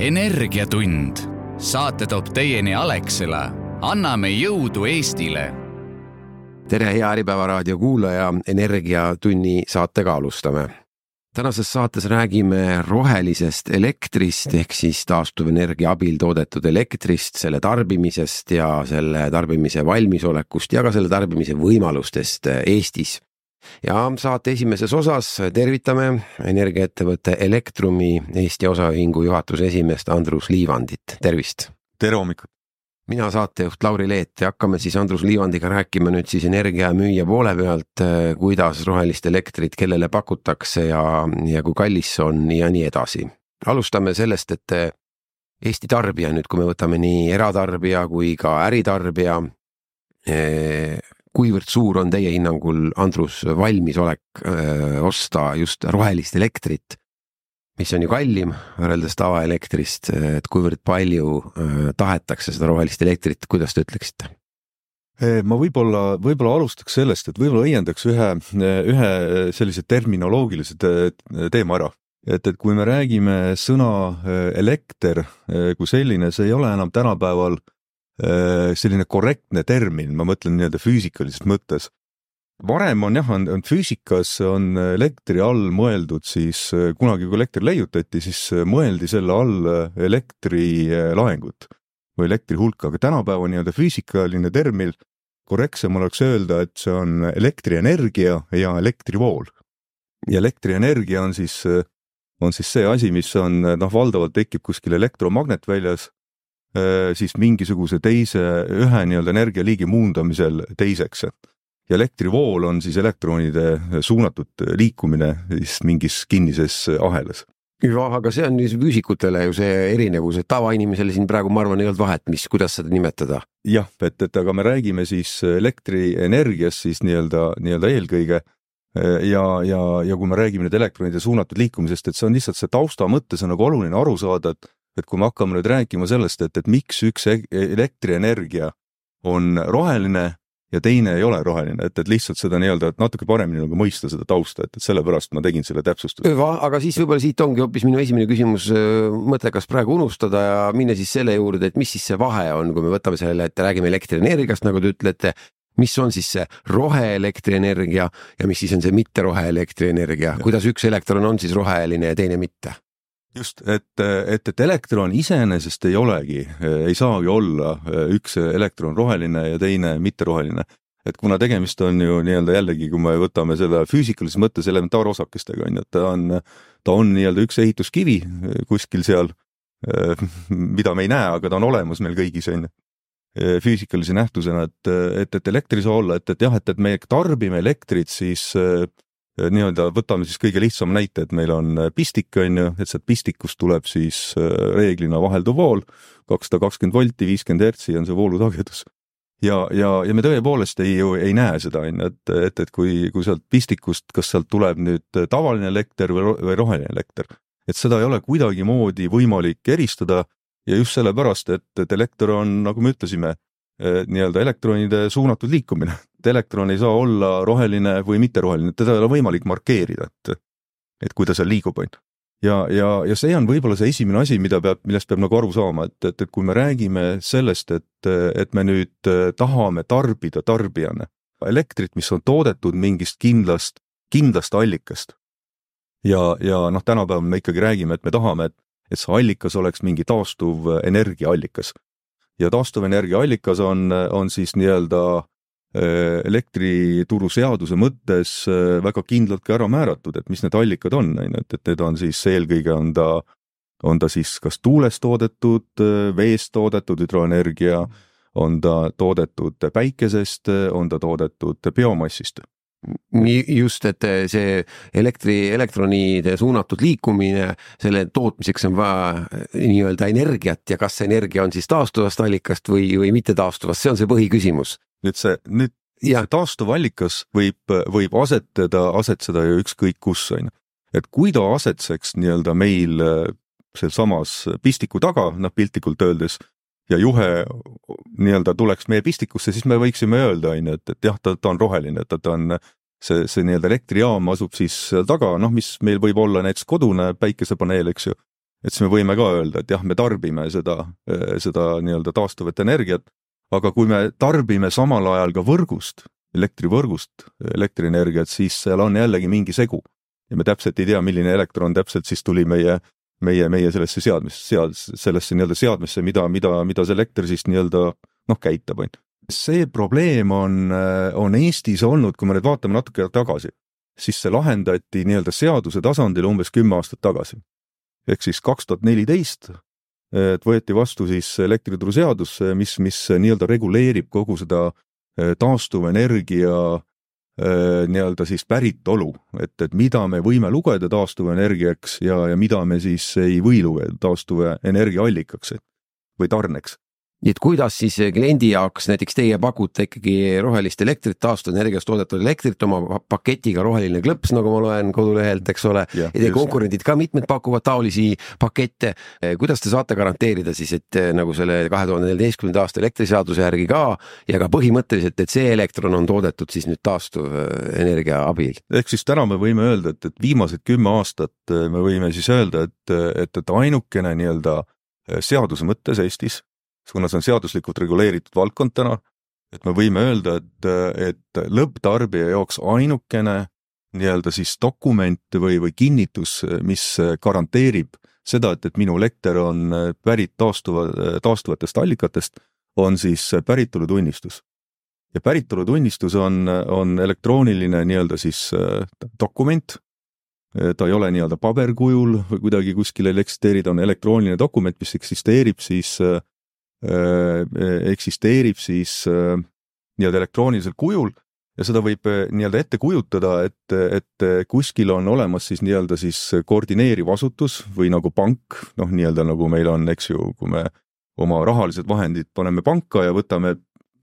energiatund, saate toob teieni Alexela. anname jõudu Eestile. tere, hea Äripäeva raadio kuulaja, Energiatunni saatega alustame. tänases saates räägime rohelisest elektrist ehk siis taastuvenergia abil toodetud elektrist, selle tarbimisest ja selle tarbimise valmisolekust ja ka selle tarbimise võimalustest Eestis ja saate esimeses osas tervitame energiaettevõtte Elektrumi Eesti Osaühingu juhatuse esimeest Andrus Liivandit, tervist. tere hommikut. mina saatejuht Lauri Leet ja hakkame siis Andrus Liivandiga rääkima nüüd siis energiamüüja poole pealt, kuidas rohelist elektrit kellele pakutakse ja, ja kui kallis see on ja nii edasi. alustame sellest, et Eesti tarbija nüüd, kui me võtame nii eratarbija kui ka äritarbija kuivõrd suur on teie hinnangul, Andrus, valmisolek öö, osta just rohelist elektrit, mis on ju kallim võrreldes tavaelektrist, et kuivõrd palju öö, tahetakse seda rohelist elektrit, kuidas te ütleksite? ma võib-olla, võib-olla alustaks sellest, et võib-olla õiendaks ühe, ühe sellise terminoloogilise teema ära. et, et kui me räägime sõna elekter kui selline, see ei ole enam tänapäeval selline korrektne termin, ma mõtlen nii-öelda füüsikalises mõttes. varem on jah, on, on füüsikas on elektri all mõeldud siis kunagi, kui elekter leiutati, siis mõeldi selle all elektrilaengut või elektri hulka, aga tänapäeva nii-öelda füüsikaline termin, korrektsem oleks öelda, et see on elektrienergia ja elektrivool. ja elektrienergia on siis, on siis see asi, mis on noh, valdavalt tekib kuskil elektromagnetväljas Äh, siis mingisuguse teise, ühe nii-öelda energialiigi muundamisel teiseks. ja elektrivool on siis elektronide suunatud liikumine siis mingis kinnises ahelas ja aga see on füüsikutele ju see erinevus, et tavainimesele siin praegu ma arvan, ei olnud vahet, mis, kuidas seda nimetada. jah, et, et aga me räägime siis elektrienergiast siis nii-öelda, nii-öelda eelkõige ja, ja, ja kui me räägime nüüd elektronide suunatud liikumisest, et see on lihtsalt see tausta mõttes on nagu oluline aru saada, et et kui me hakkame nüüd rääkima sellest, et, et miks üks e-, elektrienergia on roheline ja teine ei ole roheline, et, et lihtsalt seda nii-öelda, et natuke paremini nagu mõista seda tausta, et, et sellepärast ma tegin selle täpsustuse. aga siis võib-olla siit ongi hoopis minu esimene küsimus mõttekas praegu unustada ja minna siis selle juurde, et mis siis see vahe on, kui me võtame selle, et räägime elektrienergiast, nagu te ütlete, mis on siis see roheelektrienergia ja mis siis on see mitte roheelektrienergia, kuidas üks elektron on siis roheline ja teine mitte? Just, et, et, et elektron iseenesest ei olegi, ei saagi olla üks elektron roheline ja teine mitteroheline. et kuna tegemist on ju nii-öelda jällegi, kui me võtame selle füüsikalises mõttes elementaarosakestega on ju, et ta on, ta on nii-öelda üks ehituskivi kuskil seal, mida me ei näe, aga ta on olemas meil kõigis on ju füüsikalise nähtusena, et, et, et elektri ei saa olla, et, et jah, et, et me tarbime elektrit siis Äh, nii-öelda võtame siis kõige lihtsama näite, et meil on äh, pistik, on ju, et sealt pistikust tuleb siis äh, reeglina vahelduv vool, kakssada kakskümmend volti, viiskümmend hertsi on see voolutagedus. ja, ja, ja me tõepoolest ei ei näe seda, on ju, et, et, et kui, kui sealt pistikust, kas sealt tuleb nüüd tavaline elekter või, või roheline elekter, et seda ei ole kuidagimoodi võimalik eristada ja just sellepärast, et, et elekter on, nagu me ütlesime, nii-öelda elektronide suunatud liikumine et elektron ei saa olla roheline või mitteroheline, teda ei ole võimalik markeerida, et, et kui ta seal liigub, on ju. ja, ja, ja see on võib-olla see esimene asi, mida peab, millest peab nagu aru saama, et, et, et kui me räägime sellest, et, et me nüüd tahame tarbida tarbijana elektrit, mis on toodetud mingist kindlast, kindlast allikast. ja, ja noh, tänapäeval me ikkagi räägime, et me tahame, et, et see allikas oleks mingi taastuv energiaallikas. ja taastuvenergia allikas on, on siis nii-öelda Äh, elektrituruseaduse mõttes äh, väga kindlalt ka ära määratud, et mis need allikad on, on ju, et, et need on siis eelkõige on ta, on ta siis kas tuulest toodetud, äh, veest toodetud hüdroenergia, on ta toodetud päikesest, on ta toodetud biomassist. Just, et see elektri, elektronide suunatud liikumine, selle tootmiseks on vaja nii-öelda energiat ja kas see energia on siis taastuvast allikast või, või mitte taastuvast, see on see põhiküsimus nüüd see, nüüd ja. see taastuvallikas võib, võib asetada, asetseda ju ükskõik kus, on ju. et kui ta asetseks nii-öelda meil äh, sealsamas pistiku taga, noh piltlikult öeldes, ja juhe nii-öelda tuleks meie pistikusse, siis me võiksime öelda, on ju, et, et jah, ta, ta on roheline, et ta, ta on see, see nii-öelda elektrijaam asub siis taga, noh, mis meil võib olla näiteks kodune päikesepaneel, eks ju. et siis me võime ka öelda, et jah, me tarbime seda, seda nii-öelda taastuvat energiat, aga kui me tarbime samal ajal ka võrgust, elektrivõrgust elektrienergiat, siis seal on jällegi mingi segu. ja me täpselt ei tea, milline elektron täpselt siis tuli meie, meie, meie sellesse seadmesse, sead-, sellesse nii-öelda seadmesse, mida, mida, mida see elekter siis nii-öelda noh, käitab, on ju. see probleem on, on Eestis olnud, kui me nüüd vaatame natuke tagasi, siis see lahendati nii-öelda seaduse tasandil umbes kümme aastat tagasi ehk siis kaks tuhat neliteist, et võeti vastu siis elektrituruseadus, mis, mis nii-öelda reguleerib kogu seda eh, taastuvenergia eh, nii-öelda siis päritolu, et, et mida me võime lugeda taastuvenergiaks ja, ja mida me siis ei või lugeda taastuvenergia allikaks või tarneks nii et kuidas siis kliendi jaoks näiteks teie pakute ikkagi rohelist elektrit, taastuvenergiast toodetud elektrit oma paketiga roheline klõps, nagu ma loen kodulehelt, eks ole. ja teie konkurendid ka mitmed pakuvad taolisi pakette. kuidas te saate garanteerida siis, et eh, nagu selle kahe tuhande neljateistkümnenda aasta elektriseaduse järgi ka ja ka põhimõtteliselt, et see elektron on toodetud siis nüüd taastuvenergia abil? ehk siis täna me võime öelda, et, et viimased kümme aastat eh, me võime siis öelda, et, et, et ainukene nii-öelda eh, seaduse mõttes Eestis kuna see on seaduslikult reguleeritud valdkond täna, et me võime öelda, et, et lõpptarbija jaoks ainukene nii-öelda siis dokument või, või kinnitus, mis garanteerib seda, et, et minu elekter on pärit taastuva, taastuvatest allikatest, on siis päritolutunnistus. ja päritolutunnistus on, on elektrooniline nii-öelda siis dokument, ta ei ole nii-öelda paberkujul või kuidagi kuskil ei eksisteeri, ta on elektrooniline dokument, mis eksisteerib siis äh, Äh, eksisteerib siis äh, nii-öelda elektroonilisel kujul ja seda võib äh, nii-öelda ette kujutada, et, et kuskil on olemas siis nii-öelda siis koordineeriv asutus või nagu pank, noh, nii-öelda nagu meil on, eks ju, kui me oma rahalised vahendid paneme panka ja võtame,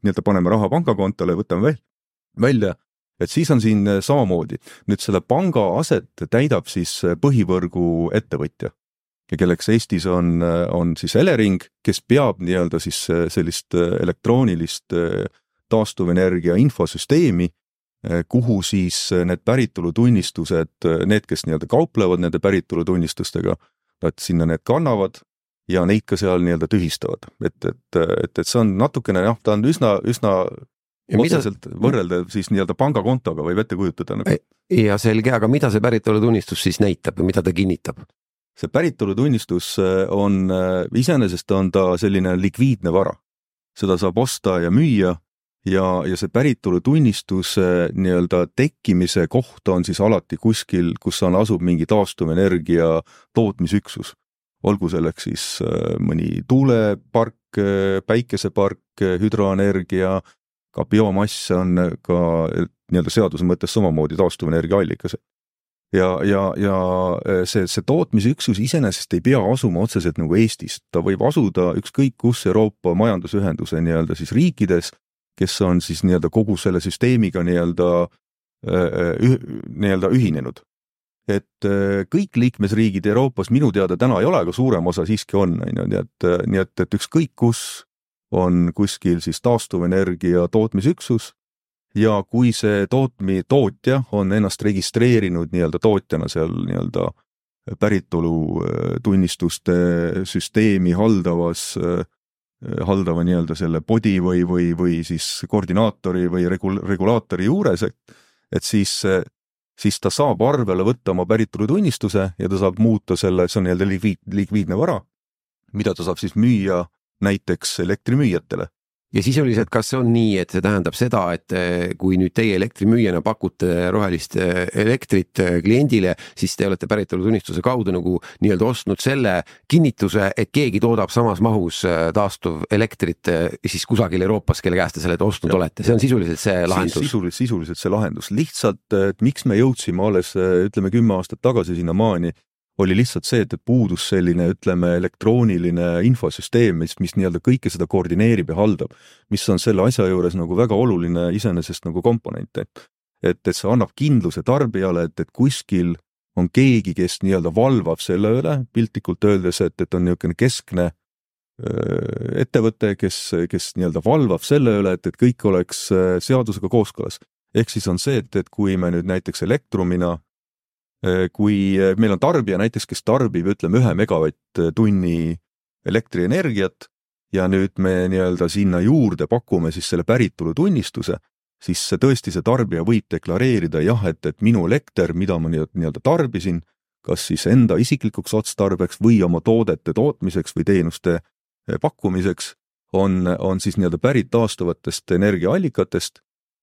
nii-öelda paneme raha pangakontole võtame välja, välja, et siis on siin samamoodi. nüüd selle panga aset täidab siis põhivõrgu ettevõtja ja kelleks Eestis on, on siis Elering, kes peab nii-öelda siis äh, sellist äh, elektroonilist äh, taastuvenergia infosüsteemi, kuhu siis need päritolutunnistused, need, kes nii-öelda kauplevad nende päritolutunnistustega, nad sinna need kannavad ja neid ka seal nii-öelda tühistavad, et, et, et, et see on natukene jah, ta on üsna, üsna ja otseselt mida... võrreldav siis nii-öelda pangakontoga võib ette kujutada nagu. ja selge, aga mida see päritolutunnistus siis näitab ja mida ta kinnitab? See päritolutunnistus äh, on, äh, iseenesest on ta selline likviidne vara. seda saab osta ja müüa ja, ja see päritolutunnistuse nii-öelda tekkimise koht on siis alati kuskil, kus on, asub mingi taastuvenergia tootmisüksus. olgu selleks siis äh, mõni tuulepark, päikesepark, hüdroenergia, ka biomass on ka nii-öelda seaduse mõttes samamoodi taastuvenergia allikas ja, ja, ja e, see, see tootmisüksus iseenesest ei pea asuma otseselt nagu Eestis, ta võib asuda ükskõik kus Euroopa Majandusühenduse nii-öelda siis riikides, kes on siis nii-öelda kogu selle süsteemiga nii-öelda e, e, nii-öelda ühinenud. et kõik liikmesriigid Euroopas minu teada täna ei ole, aga suurem osa siiski on, on ju, nii et, nii et, et ükskõik kus on kuskil siis taastuvenergia tootmisüksus ja kui see tootmi, tootja on ennast registreerinud nii-öelda tootjana seal nii-öelda päritolutunnistuste äh, süsteemi haldavas, äh, haldava nii-öelda selle body või, või, või siis koordinaatori või regul-, regulaatori juures, et, et siis, siis ta saab arvele võtta oma päritolutunnistuse ja ta saab muuta selle, see on nii-öelda likviid, likviidne vara, mida ta saab siis müüa näiteks elektrimüüjatele ja sisuliselt, kas see on nii, et see tähendab seda, et eh, kui nüüd teie elektrimüüjana pakute rohelist eh, elektrit eh, kliendile, siis te olete päritolutunnistuse kaudu nagu nii-öelda ostnud selle kinnituse, et keegi toodab samas mahus taastuvelektrit siis kusagil Euroopas, kelle käest te selle ostnud ja. olete, see on sisuliselt see lahendus? sisuliselt, sisuliselt see lahendus, lihtsalt, et miks me jõudsime alles ütleme kümme aastat tagasi sinnamaani oli lihtsalt see, et, et puudus selline, ütleme, elektrooniline infosüsteem, mis, mis nii-öelda kõike seda koordineerib ja haldab, mis on selle asja juures nagu väga oluline iseenesest nagu komponent, et et, et see annab kindluse tarbijale, et, et kuskil on keegi, kes nii-öelda valvab selle üle, piltlikult öeldes, et, et on niisugune keskne ettevõte, kes, kes nii-öelda valvab selle üle, et, et kõik oleks seadusega kooskõlas. ehk siis on see, et, et kui me nüüd näiteks Elektrumina kui meil on tarbija näiteks, kes tarbib, ütleme, ühe megavatt-tunni elektrienergiat ja nüüd me nii-öelda sinna juurde pakume siis selle päritolutunnistuse, siis see tõesti, see tarbija võib deklareerida jah, et, et minu elekter, mida ma nii-öelda tarbisin, kas siis enda isiklikuks otstarbeks või oma toodete tootmiseks või teenuste pakkumiseks, on, on siis nii-öelda pärit taastuvatest energiaallikatest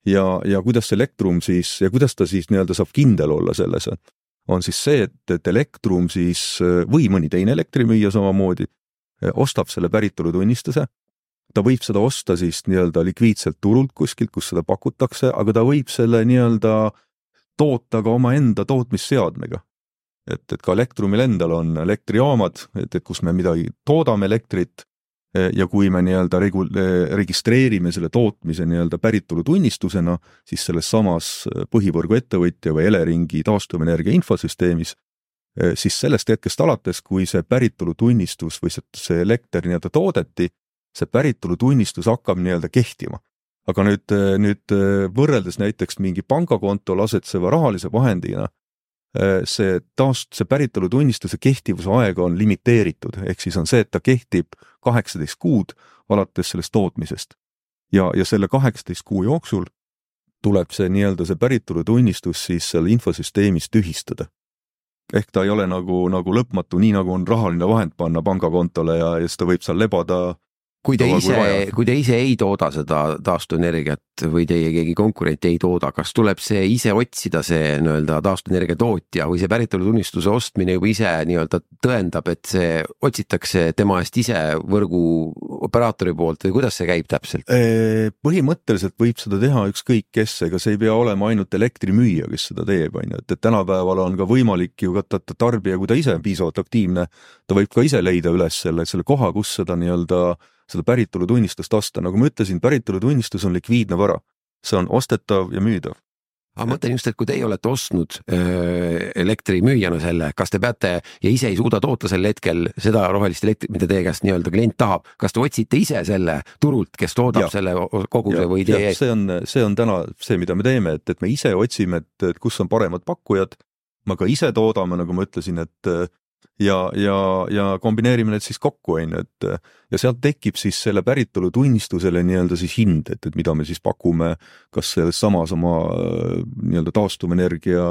ja, ja kuidas Elektrum siis ja kuidas ta siis nii-öelda saab kindel olla selles, on siis see, et, et Elektrum siis või mõni teine elektrimüüja samamoodi ostab selle päritolutunnistuse. ta võib seda osta siis nii-öelda likviidselt turult kuskilt, kus seda pakutakse, aga ta võib selle nii-öelda toota ka omaenda tootmisseadmega. et, et ka Elektrumil endal on elektrijaamad, et, et kus me midagi toodame elektrit ja kui me nii-öelda regu-, registreerime selle tootmise nii-öelda päritolutunnistusena, siis selles samas põhivõrguettevõtja või Eleringi taastuvenergia infosüsteemis, siis sellest hetkest alates, kui see päritolutunnistus või see, see elekter nii-öelda toodeti, see päritolutunnistus hakkab nii-öelda kehtima. aga nüüd, nüüd võrreldes näiteks mingi pangakontol asetseva rahalise vahendiga, see taast-, see päritolutunnistuse kehtivuse aeg on limiteeritud, ehk siis on see, et ta kehtib kaheksateist kuud alates sellest tootmisest. ja, ja selle kaheksateist kuu jooksul tuleb see nii-öelda see päritolutunnistus siis seal infosüsteemis tühistada. ehk ta ei ole nagu, nagu lõpmatu, nii nagu on rahaline vahend panna pangakontole ja, ja siis ta võib seal lebada kui te ise, kui te ise ei tooda seda taastuvenergiat või teie keegi konkurent ei tooda, kas tuleb see ise otsida, see nii-öelda taastuvenergia tootja või see päritolutunnistuse ostmine juba ise nii-öelda tõendab, et see otsitakse tema eest ise võrguoperaatori poolt või kuidas see käib täpselt? põhimõtteliselt võib seda teha ükskõik kes, ega see ei pea olema ainult elektrimüüja, kes seda teeb, on ju, et, et tänapäeval on ka võimalik ju ka tarbija, kui ta ise on piisavalt aktiivne, ta võib ka ise leida üles selle, selle koha, kus seda nii-öelda seda päritolutunnistust osta, nagu ma ütlesin, päritolutunnistus on likviidne vara. see on ostetav ja müüdav. aga ma mõtlen just, et kui teie olete ostnud öö, elektrimüüjana selle, kas te peate ja ise ei suuda toota sel hetkel seda rohelist elektrit, mida teie käest nii-öelda klient tahab, kas te otsite ise selle turult, kes toodab ja. selle koguse ja, või teie see on, see on täna see, mida me teeme, et, et me ise otsime, et, et kus on paremad pakkujad. me ka ise toodame, nagu ma ütlesin, et ja, ja, ja kombineerime need siis kokku, on ju, et ja sealt tekib siis selle päritolutunnistusele nii-öelda siis hind, et, et mida me siis pakume, kas selles samas oma nii-öelda taastuvenergia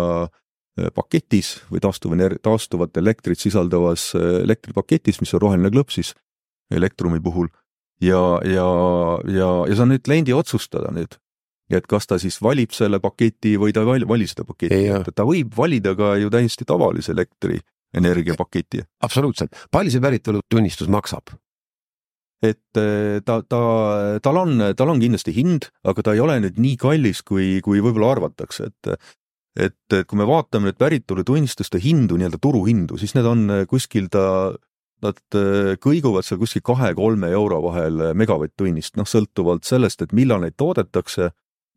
paketis või taastuvener-, taastuvat elektrit sisaldavas elektripaketis, mis on roheline klõps siis Elektrumi puhul. ja, ja, ja, ja see on nüüd kliendi otsustada nüüd, et kas ta siis valib selle paketi või ta ei vali, vali seda paketti, et ta võib valida ka ju täiesti tavalise elektri energiapaketi. absoluutselt, palju see päritolutunnistus maksab? et eh, ta, ta, tal on, tal on kindlasti hind, aga ta ei ole nüüd nii kallis, kui, kui võib-olla arvatakse, et et, et kui me vaatame nüüd päritolutunnistuste hindu, nii-öelda turuhindu, siis need on kuskil ta, nad eh, kõiguvad seal kuskil kahe-kolme euro vahel megavatt-tunnist, noh, sõltuvalt sellest, et millal neid toodetakse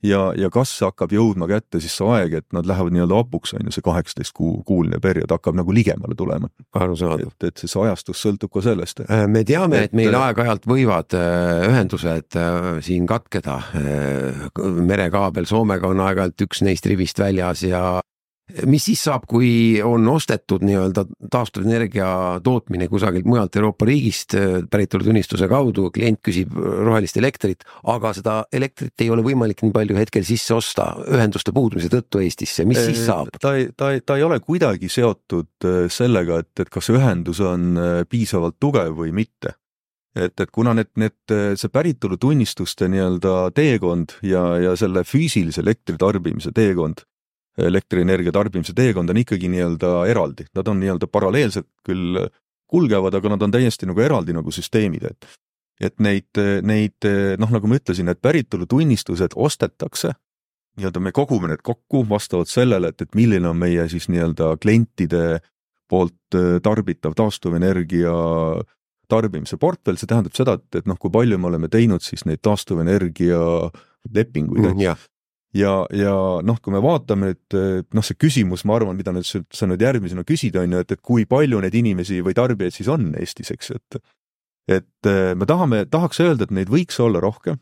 ja, ja kas hakkab jõudma kätte siis see aeg, et nad lähevad nii-öelda hapuks, on ju, see kaheksateist kuu, kuuline periood hakkab nagu ligemale tulema. arusaadav. et, et see ajastus sõltub ka sellest. Äh, me teame, et meil aeg-ajalt võivad äh, ühendused äh, siin katkeda. merekaabel Soomega on aeg-ajalt üks neist rivist väljas ja mis siis saab, kui on ostetud nii-öelda taastuvenergia tootmine kusagilt mujalt Euroopa riigist äh, päritolutunnistuse kaudu, klient küsib rohelist elektrit, aga seda elektrit ei ole võimalik nii palju hetkel sisse osta ühenduste puudumise tõttu Eestisse, mis siis saab? ta ei, ta ei, ta ei ole kuidagi seotud äh, sellega, et, et kas ühendus on äh, piisavalt tugev või mitte et, et kuna need, need, see päritolutunnistuste nii-öelda teekond ja, ja selle füüsilise elektritarbimise teekond elektrienergia tarbimise teekond on ikkagi nii-öelda eraldi, nad on nii-öelda paralleelselt küll kulgevad, aga nad on täiesti nagu eraldi nagu süsteemid, et et neid, neid noh, nagu ma ütlesin, need päritolutunnistused ostetakse, nii-öelda me kogume need kokku vastavalt sellele, et, et milline on meie siis nii-öelda klientide poolt tarbitav taastuvenergia tarbimise portfell, see tähendab seda, et, et noh, kui palju me oleme teinud siis neid taastuvenergia lepinguid mm,, ja, ja noh, kui me vaatame, et noh, see küsimus, ma arvan, mida nüüd sa nüüd järgmisena küsid, on ju, et, et kui palju neid inimesi või tarbijaid siis on Eestis, eks et et me tahame, tahaks öelda, et neid võiks olla rohkem.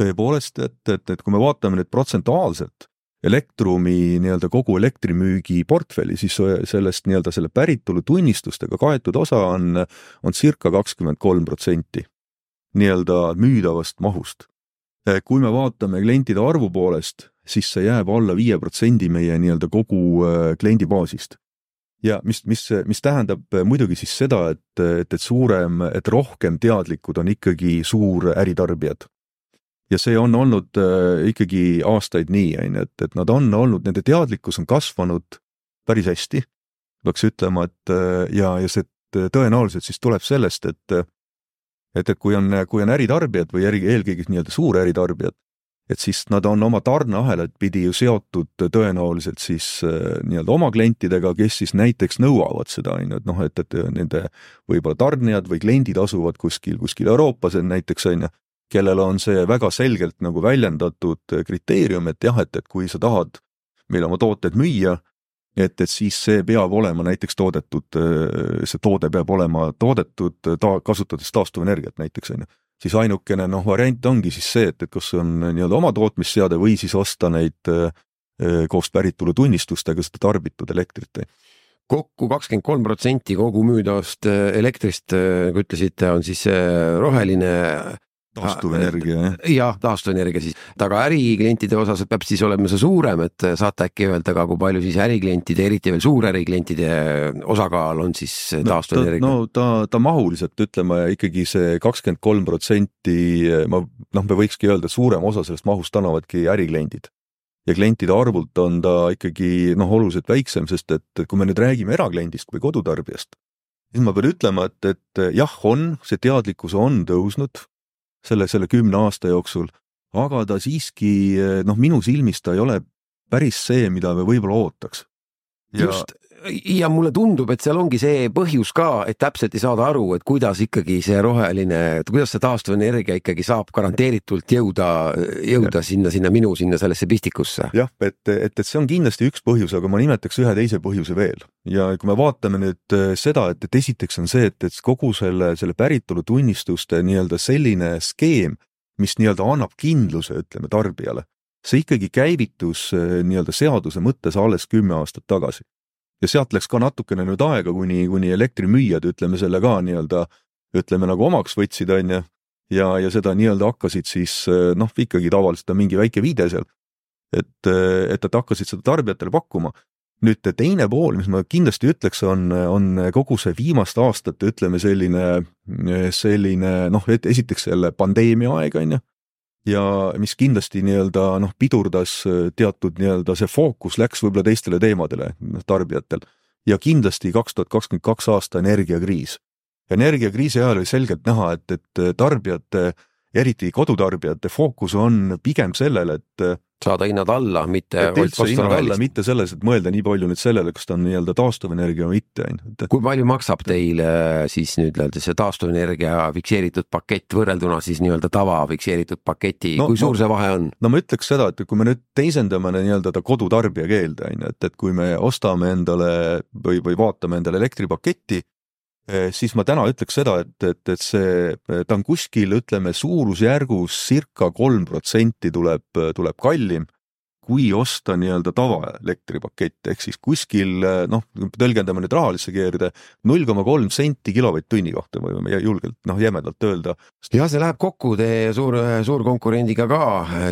tõepoolest, et, et, et kui me vaatame nüüd protsentuaalselt, Elektrumi nii-öelda kogu elektrimüügi portfelli, siis sellest nii-öelda selle päritolutunnistustega kaetud osa on, on circa kakskümmend kolm protsenti nii-öelda müüdavast mahust. Kui me vaatame klientide arvu poolest, siis see jääb alla viie protsendi meie nii-öelda kogu äh, kliendibaasist. ja mis, mis, mis tähendab muidugi siis seda, et, et, et suurem, et rohkem teadlikud on ikkagi suuräritarbijad ja see on olnud ikkagi aastaid nii, on ju, et, et nad on olnud, nende teadlikkus on kasvanud päris hästi, peaks ütlema, et ja, ja see tõenäoliselt siis tuleb sellest, et et, et kui on, kui on äritarbijad või äri, eelkõige nii-öelda suuräritarbijad, et siis nad on oma tarneahelat pidi ju seotud tõenäoliselt siis äh, nii-öelda oma klientidega, kes siis näiteks nõuavad seda, on ju, et noh, et, et nende võib-olla tarnijad või kliendid asuvad kuskil, kuskil Euroopas näiteks, on ju, kellel on see väga selgelt nagu väljendatud kriteerium, et jah, et, et kui sa tahad meile oma tooteid müüa, et, et siis see peab olema näiteks toodetud, see toode peab olema toodetud ta-, kasutades taastuvenergiat näiteks, on ju. siis ainukene noh, variant ongi siis see, et, et kas on nii-öelda oma tootmisseade või siis osta neid koos päritolutunnistustega seda tarbitud elektrit kokku kakskümmend kolm protsenti kogu müüdavast elektrist, nagu ütlesite, on siis roheline taastuvenergia, jah? jah, taastuvenergia siis, aga äriklientide osas peab siis olema see suurem, et saate äkki öelda ka, kui palju siis äriklientide, eriti veel suuräriklientide osakaal on siis taastuvenergia? no ta, ta mahuliselt ütleme ikkagi see kakskümmend kolm protsenti, ma noh, me võikski öelda, et suurem osa sellest mahust annavadki ärikliendid. ja klientide arvult on ta ikkagi noh, oluliselt väiksem, sest et kui me nüüd räägime erakliendist või kodutarbijast, siis ma pean ütlema, et, et jah, on, see teadlikkus on tõusnud, selle, selle kümne aasta jooksul, aga ta siiski noh, minu silmis ta ei ole päris see, mida me võib-olla ootaks. Just, ja mulle tundub, et seal ongi see põhjus ka, et täpselt ei saada aru, et kuidas ikkagi see roheline, kuidas see taastuvenergia ikkagi saab garanteeritult jõuda, jõuda ja. sinna, sinna minu, sinna sellesse pistikusse. jah, et, et, et see on kindlasti üks põhjus, aga ma nimetaks ühe teise põhjuse veel. ja kui me vaatame nüüd äh, seda, et, et esiteks on see, et, et kogu selle, selle päritolutunnistuste nii-öelda selline skeem, mis nii-öelda annab kindluse, ütleme, tarbijale, see ikkagi käivitus äh, nii-öelda seaduse mõttes alles kümme aastat tagasi ja sealt läks ka natukene nüüd aega, kuni, kuni elektrimüüjad, ütleme selle ka nii-öelda, ütleme nagu omaks võtsid, on ju, ja, ja seda nii-öelda hakkasid siis noh, ikkagi tavaliselt on mingi väike viide seal, et, et nad hakkasid seda tarbijatele pakkuma. nüüd teine pool, mis ma kindlasti ütleks, on, on kogu see viimaste aastate, ütleme selline, selline noh, et esiteks selle pandeemia aeg, on ju ja mis kindlasti nii-öelda noh, pidurdas äh, teatud nii-öelda see fookus läks võib-olla teistele teemadele noh, tarbijatel. ja kindlasti kaks tuhat kakskümmend kaks aasta energiakriis. energiakriisi ajal oli selgelt näha, et, et tarbijate eriti kodutarbijate fookus on pigem sellel, et saada hinnad alla, mitte alla, mitte selles, et mõelda nii palju nüüd sellele, kas ta on nii-öelda taastuvenergia või mitte, on ju. kui palju maksab teile siis nüüd nii-öelda see taastuvenergia fikseeritud pakett võrrelduna siis nii-öelda tava fikseeritud paketi no,, kui suur no, see vahe on? no ma ütleks seda, et kui me nüüd teisendame nii-öelda ta kodutarbija keelde, on ju, et, et kui me ostame endale või, või vaatame endale elektripaketti, siis ma täna ütleks seda, et, et, et see, ta on kuskil, ütleme suurusjärgus circa kolm protsenti tuleb, tuleb kallim kui osta nii-öelda tavaelektripakett, ehk siis kuskil noh, tõlgendame nüüd rahalisse keerida, null koma kolm senti kilovatt-tunni kohta võime julgelt noh, jämedalt öelda. jah, see läheb kokku teie suur, suurkonkurendiga ka,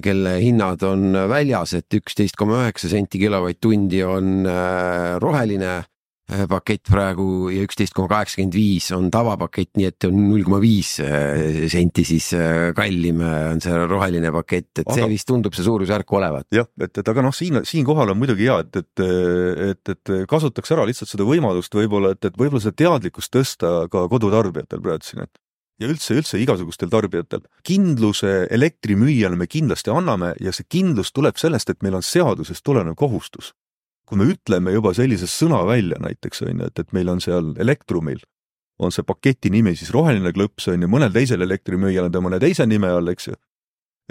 kelle hinnad on väljas, et üksteist koma üheksa senti kilovatt-tundi on roheline pakett praegu ja üksteist koma kaheksakümmend viis on tavapakett, nii et on null koma viis äh, senti siis äh, kallim on see roheline pakett, et aga, see vist tundub see suurusjärk olevat. jah, et, et aga noh, siin, siinkohal on muidugi hea, et, et, et, et kasutaks ära lihtsalt seda võimalust võib-olla, et, et võib-olla seda teadlikkust tõsta ka kodutarbijatel praegu siin, et ja üldse, üldse igasugustel tarbijatel. kindluse elektrimüüjale me kindlasti anname ja see kindlus tuleb sellest, et meil on seadusest tulenev kohustus kui me ütleme juba sellise sõna välja näiteks on ju, et, et meil on seal Elektrumil, on see paketi nimi siis roheline klõps on ju, mõnel teisel elektrimüüjal on ta mõne teise nime all, eks ju.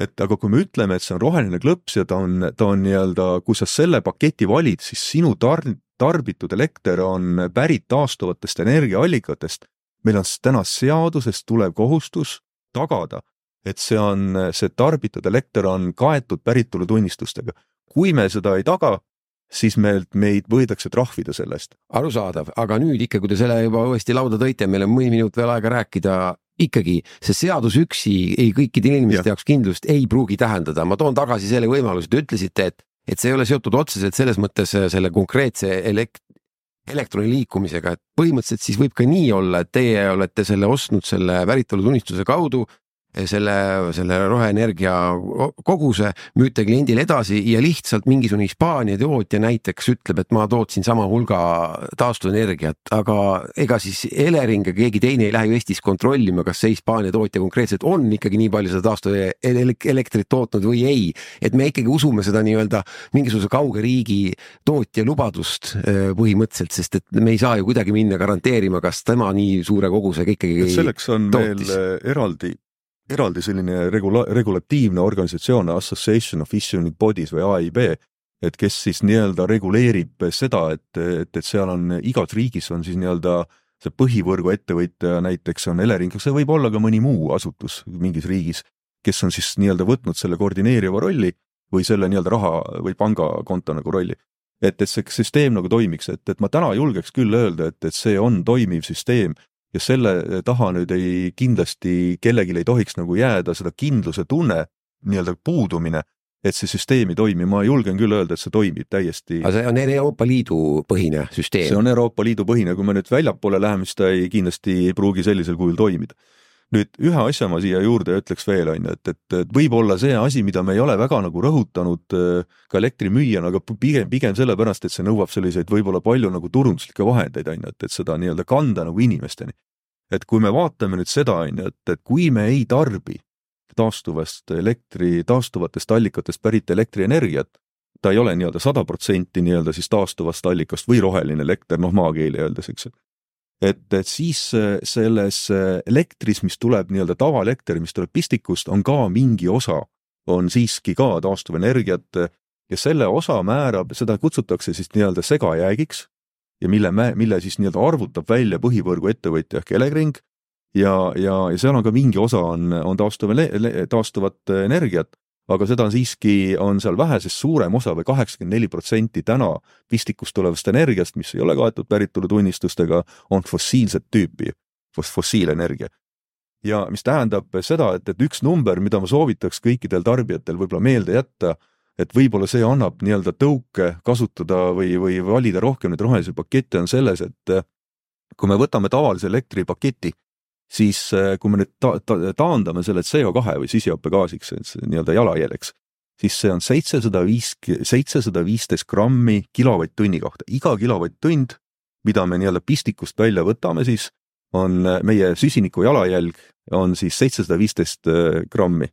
et aga kui me ütleme, et see on roheline klõps ja ta on, ta on nii-öelda, kui sa selle paketi valid, siis sinu tar-, tarbitud elekter on pärit taastuvatest energiaallikatest. meil on täna seadusest tulev kohustus tagada, et see on, see tarbitud elekter on kaetud päritolutunnistustega kui me seda ei taga, siis meilt, meid võidakse trahvida selle eest. arusaadav, aga nüüd ikka, kui te selle juba uuesti lauda tõite, meil on mõni minut veel aega rääkida, ikkagi see seadus üksi ei kõikide inimeste ja. jaoks kindlust ei pruugi tähendada, ma toon tagasi selle võimaluse, te ütlesite, et, et see ei ole seotud otseselt selles mõttes selle konkreetse elekt-, elektroni liikumisega, et põhimõtteliselt siis võib ka nii olla, et teie olete selle ostnud selle päritolutunnistuse kaudu selle, selle roheenergia koguse, müüte kliendile edasi ja lihtsalt mingisugune Hispaania tootja näiteks ütleb, et ma tootsin sama hulga taastuvenergiat, aga ega siis Elering ja keegi teine ei lähe ju Eestis kontrollima, kas see Hispaania tootja konkreetselt on ikkagi nii palju seda taastuvelektrit tootnud või ei. et me ikkagi usume seda nii-öelda mingisuguse kauge riigi tootja lubadust äh, põhimõtteliselt, sest et me ei saa ju kuidagi minna garanteerima, kas tema nii suure kogusega ikkagi selleks on tootis. meil eraldi eraldi selline regula-, regulatiivne organisatsioon, Association of Issuing Bodies või AIB, et kes siis nii-öelda reguleerib seda, et, et, et seal on igas riigis on siis nii-öelda see põhivõrgu ettevõtja näiteks on Elering, see võib olla ka mõni muu asutus mingis riigis, kes on siis nii-öelda võtnud selle koordineeriva rolli või selle nii-öelda raha või pangakonto nagu rolli. et, et see süsteem nagu toimiks, et, et ma täna julgeks küll öelda, et, et see on toimiv süsteem ja selle taha nüüd ei, kindlasti kellelgi ei tohiks nagu jääda seda kindluse tunne, nii-öelda puudumine, et see süsteem ei toimi, ma julgen küll öelda, et see toimib täiesti. aga see on Euroopa Liidu põhine süsteem? see on Euroopa Liidu põhine, kui me nüüd väljapoole läheme, siis ta ei, kindlasti ei pruugi sellisel kujul toimida nüüd ühe asja ma siia juurde ütleks veel, on ju, et, et, et võib-olla see asi, mida me ei ole väga nagu rõhutanud äh, ka elektrimüüjana, aga pigem, pigem sellepärast, et see nõuab selliseid võib-olla palju nagu turunduslikke vahendeid, on ju, et, et seda nii-öelda kanda nagu inimesteni. et kui me vaatame nüüd seda, on ju, et, et kui me ei tarbi taastuvast elektri, taastuvatest allikatest pärit elektrienergiat, ta ei ole nii-öelda sada protsenti nii-öelda siis taastuvast allikast või roheline elekter, noh maakeeli öeldes, eks ju et, et siis äh, selles äh, elektris, mis tuleb nii-öelda tavaelekter, mis tuleb pistikust, on ka mingi osa, on siiski ka taastuvenergiat ja selle osa määrab, seda kutsutakse siis nii-öelda segajäägiks ja mille, mille siis nii-öelda arvutab välja põhivõrgu ettevõtja ehk Elering ja, ja, ja seal on ka mingi osa on, on taastuv, taastuvat energiat aga seda siiski on seal vähe, sest suurem osa või kaheksakümmend neli protsenti täna pistikust tulevast energiast, mis ei ole kaetud päritolutunnistustega, on fossiilset tüüpi, fossiilenergia. ja mis tähendab seda, et, et üks number, mida ma soovitaks kõikidel tarbijatel võib-olla meelde jätta, et võib-olla see annab nii-öelda tõuke kasutada või, või valida rohkem neid rohelisi pakette, on selles, et kui me võtame tavalise elektripaketi siis äh, kui me nüüd ta-, ta-, taandame selle CO2 või süsihappegaasiks, nii-öelda jalajäljeks, siis see on seitsesada viis, seitsesada viisteist grammi kilovatt-tunni kohta. iga kilovatt-tund, mida me nii-öelda pistikust välja võtame, siis on äh, meie süsiniku jalajälg on siis seitsesada viisteist äh, grammi.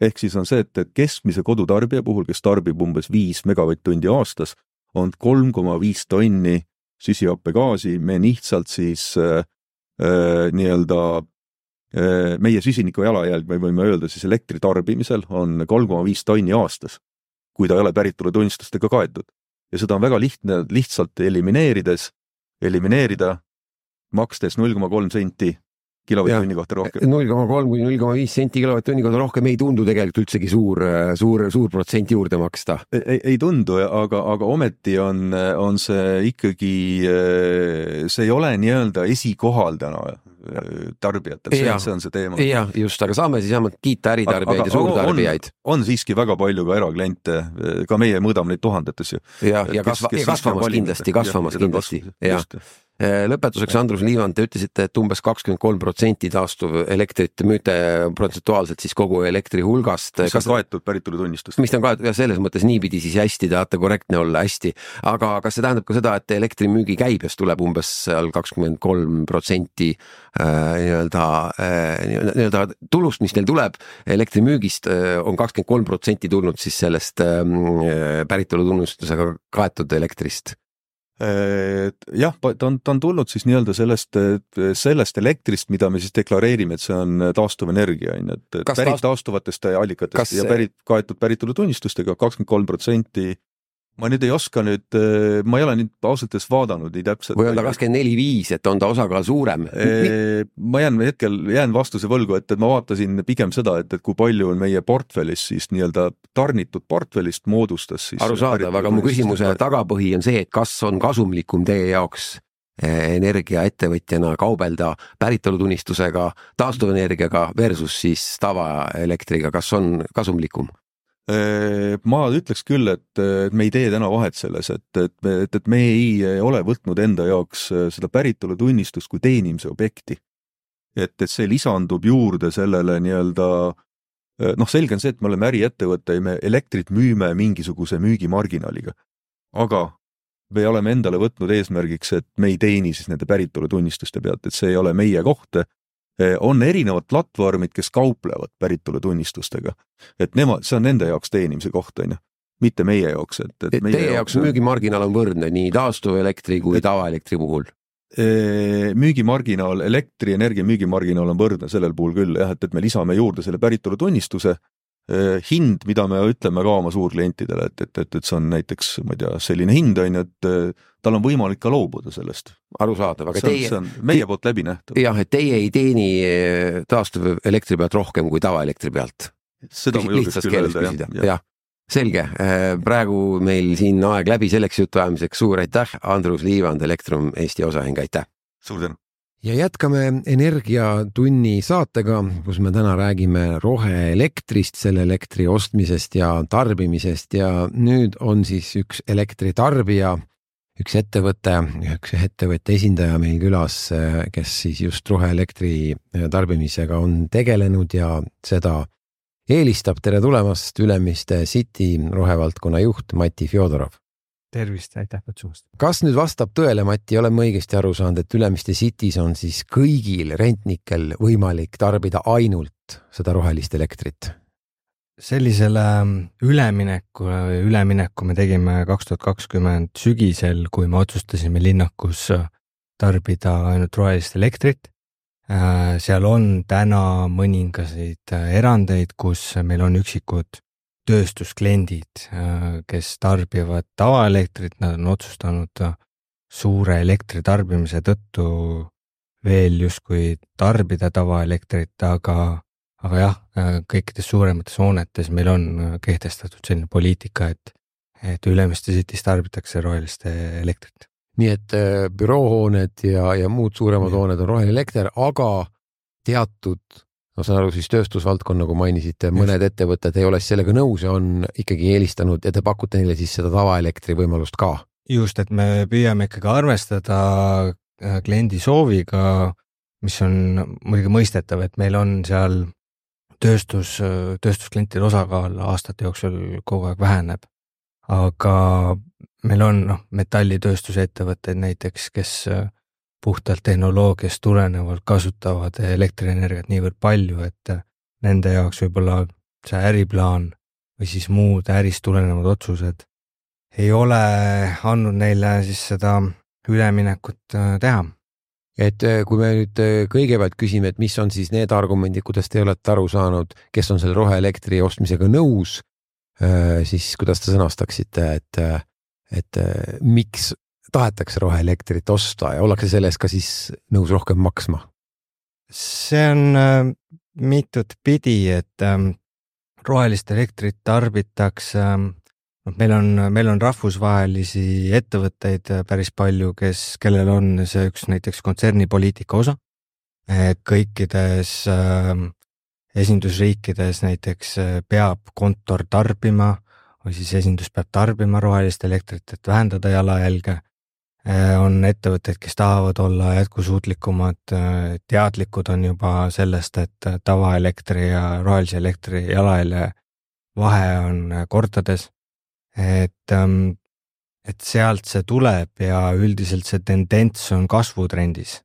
ehk siis on see, et, et keskmise kodutarbija puhul, kes tarbib umbes viis megavatt-tundi aastas, on kolm koma viis tonni süsihappegaasi me lihtsalt siis nii-öelda äh, meie süsiniku jalajälg, me võime öelda siis elektri tarbimisel on kolm koma viis tonni aastas, kui ta ei ole päritolutunnistustega kaetud. ja seda on väga lihtne lihtsalt elimineerides, elimineerida, makstes null koma kolm senti kilovatt-tunni kohta rohkem. null koma kolm kuni null koma viis senti kilovatt-tunni kohta rohkem ei tundu tegelikult üldsegi suur, suur, suur protsent juurde maksta. ei, ei tundu, aga, aga ometi on, on see ikkagi, see ei ole nii-öelda esikohal täna tarbijatel, see, see on see teema. jah, just, aga saame siis vähemalt kiita äritarbijaid ja suurtarbijaid. on siiski väga palju ka erakliente, ka meie mõõdame neid tuhandetes ju. ja, ja kasva-, kasvamas kindlasti, kasvamas kindlasti, jah lõpetuseks, Andrus Liivand, te ütlesite, et umbes kakskümmend kolm protsenti taastuvelektrit müüte protsentuaalselt siis kogu elektri hulgast. mis on kaetud päritolutunnistust. mis on kaetud ja selles mõttes niipidi siis hästi tahate korrektne olla, hästi. aga kas see tähendab ka seda, et elektrimüügi käibest tuleb umbes seal kakskümmend kolm protsenti äh, nii-öelda, äh, nii-öelda tulust, mis teil tuleb elektrimüügist on kakskümmend kolm protsenti tulnud siis sellest ähm, päritolutunnistusega kaetud elektrist? Jah, ta on, ta on tulnud siis nii-öelda sellest, sellest elektrist, mida me siis deklareerime, et see on taastuvenergia, on ju, et pärit taast... taastuvatest allikatest kas... ja pärit, kaetud päritolutunnistustega kakskümmend kolm protsenti ma nüüd ei oska nüüd, äh, ma ei ole nüüd ausalt öeldes vaadanud nii täpselt. või on ta kakskümmend neli viis, et on ta osakaal suurem? ma jään hetkel, jään vastuse võlgu, et, et ma vaatasin pigem seda, et, et kui palju on meie portfellis siis nii-öelda tarnitud portfellist moodustas siis arusaadav, aga mu küsimuse tagapõhi on see, et kas on kasumlikum teie jaoks eh, energiaettevõtjana kaubelda päritolutunnistusega, taastuvenergiaga versus siis tavaelektriga, kas on kasumlikum? Ma ütleks küll, et me ei tee täna vahet selles, et, et, et, et me ei ole võtnud enda jaoks äh, seda päritolutunnistust kui teenimise objekti. et, et see lisandub juurde sellele nii-öelda äh, noh, selge on see, et me oleme äriettevõte ja me elektrit müüme mingisuguse müügimarginaaliga. aga me oleme endale võtnud eesmärgiks, et me ei teeni siis nende päritolutunnistuste pealt, et see ei ole meie koht on erinevad platvormid, kes kauplevad päritolutunnistustega. et nemad, see on nende jaoks teenimise koht, on ju, mitte meie jaoks, et, et. Teie jaoks müügimarginaal on võrdne nii taastuvelektri kui tavaelektri puhul? Eh, müügimarginaal, elektrienergia müügimarginaal on võrdne sellel puhul küll jah, et, et me lisame juurde selle päritolutunnistuse Eh, hind, mida me ütleme ka oma suurklientidele, et, et, et, et see on näiteks, ma ei tea, selline hind on ju, et eh, tal on võimalik ka loobuda sellest. arusaadav, aga see on, teie. see on meie te, poolt läbi nähtav. jah, et teie ei teeni eh, taastuvelektri pealt rohkem kui tavaelektri pealt. seda ma julgeks küll öelda, jah ja. ja.. selge, praegu meil siin aeg läbi selleks jutuajamiseks, suur aitäh, Andrus Liivand, Elektrum Eesti osaühing, aitäh! suur tänu! Ja jätkame Energiatunni saatega, kus me täna räägime roheelektrist, selle elektri ostmisest ja tarbimisest ja nüüd on siis üks elektritarbija, üks ettevõte, üks ettevõtte esindaja meil külas, kes siis just roheelektri tarbimisega on tegelenud ja seda eelistab. tere tulemast, Ülemiste City rohevaldkonna juht Mati Fjodorov tervist, aitäh kutsumast. kas nüüd vastab tõele, Mati, olen ma õigesti aru saanud, et Ülemiste City's on siis kõigil rentnikel võimalik tarbida ainult seda rohelist elektrit? sellisele ähm, üleminekule või ülemineku me tegime kaks tuhat kakskümmend sügisel, kui me otsustasime linnakus äh, tarbida ainult rohelist elektrit. Äh, seal on täna mõningaseid äh, erandeid, kus meil on üksikud tööstuskliendid, äh, kes tarbivad tavaelektrit, nad on otsustanud äh, suure elektritarbimise tõttu veel justkui tarbida tavaelektrit, aga, aga jah, äh, kõikides suuremates hoonetes meil on kehtestatud selline poliitika, et, et Ülemiste City's tarbitakse rohelist elektrit. nii et büroohooned ja, ja muud suuremad ja. hooned on roheline elekter, aga teatud ma saan aru, siis tööstusvaldkond, nagu mainisite, mõned ettevõtted ei ole siis sellega nõus ja on ikkagi eelistanud ja te pakute neile siis seda tavaelektri võimalust ka? just, et me püüame ikkagi arvestada äh, kliendi sooviga, mis on muidugi mõistetav, et meil on seal tööstus, tööstusklientide osakaal aastate jooksul kogu aeg väheneb. aga meil on noh, metallitööstuse ettevõtteid näiteks, kes puhtalt tehnoloogiast tulenevalt kasutavad elektrienergiat niivõrd palju, et nende jaoks võib-olla see äriplaan või siis muud ärist tulenevad otsused ei ole andnud neile siis seda üleminekut äh, teha. et äh, kui me nüüd äh, kõigepealt küsime, et mis on siis need argumendid, kuidas te olete aru saanud, kes on selle roheelektri ostmisega nõus, siis kuidas te sõnastaksite, et, et miks tahetakse roheelektrit osta ja ollakse selle eest ka siis nõus rohkem maksma? see on äh, mitut pidi, et ähm, rohelist elektrit tarbitakse ähm,, noh, meil on, meil on rahvusvahelisi ettevõtteid äh, päris palju, kes, kellel on see üks näiteks kontsernipoliitika osa. kõikides äh, esindusriikides näiteks äh, peab kontor tarbima või siis esindus peab tarbima rohelist elektrit, et vähendada jalajälge Äh, on ettevõtteid, kes tahavad olla jätkusuutlikumad, äh, teadlikud on juba sellest, et tavaelektri ja rohelise elektri jalajälje vahe on kordades. et, ähm, et sealt see tuleb ja üldiselt see tendents on kasvutrendis.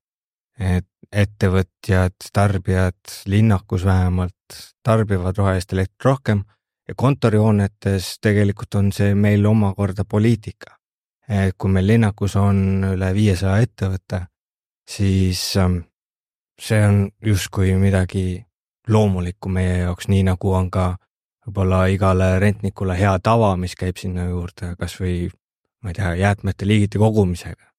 et ettevõtjad, tarbijad linnakus vähemalt tarbivad rohelist elektrit rohkem ja kontorihoonetes tegelikult on see meil omakorda poliitika et kui meil linnakus on üle viiesaja ettevõtte, siis ähm, see on justkui midagi loomulikku meie jaoks, nii nagu on ka võib-olla igale rentnikule hea tava, mis käib sinna juurde, kasvõi ma ei tea, jäätmete liigiti kogumisega.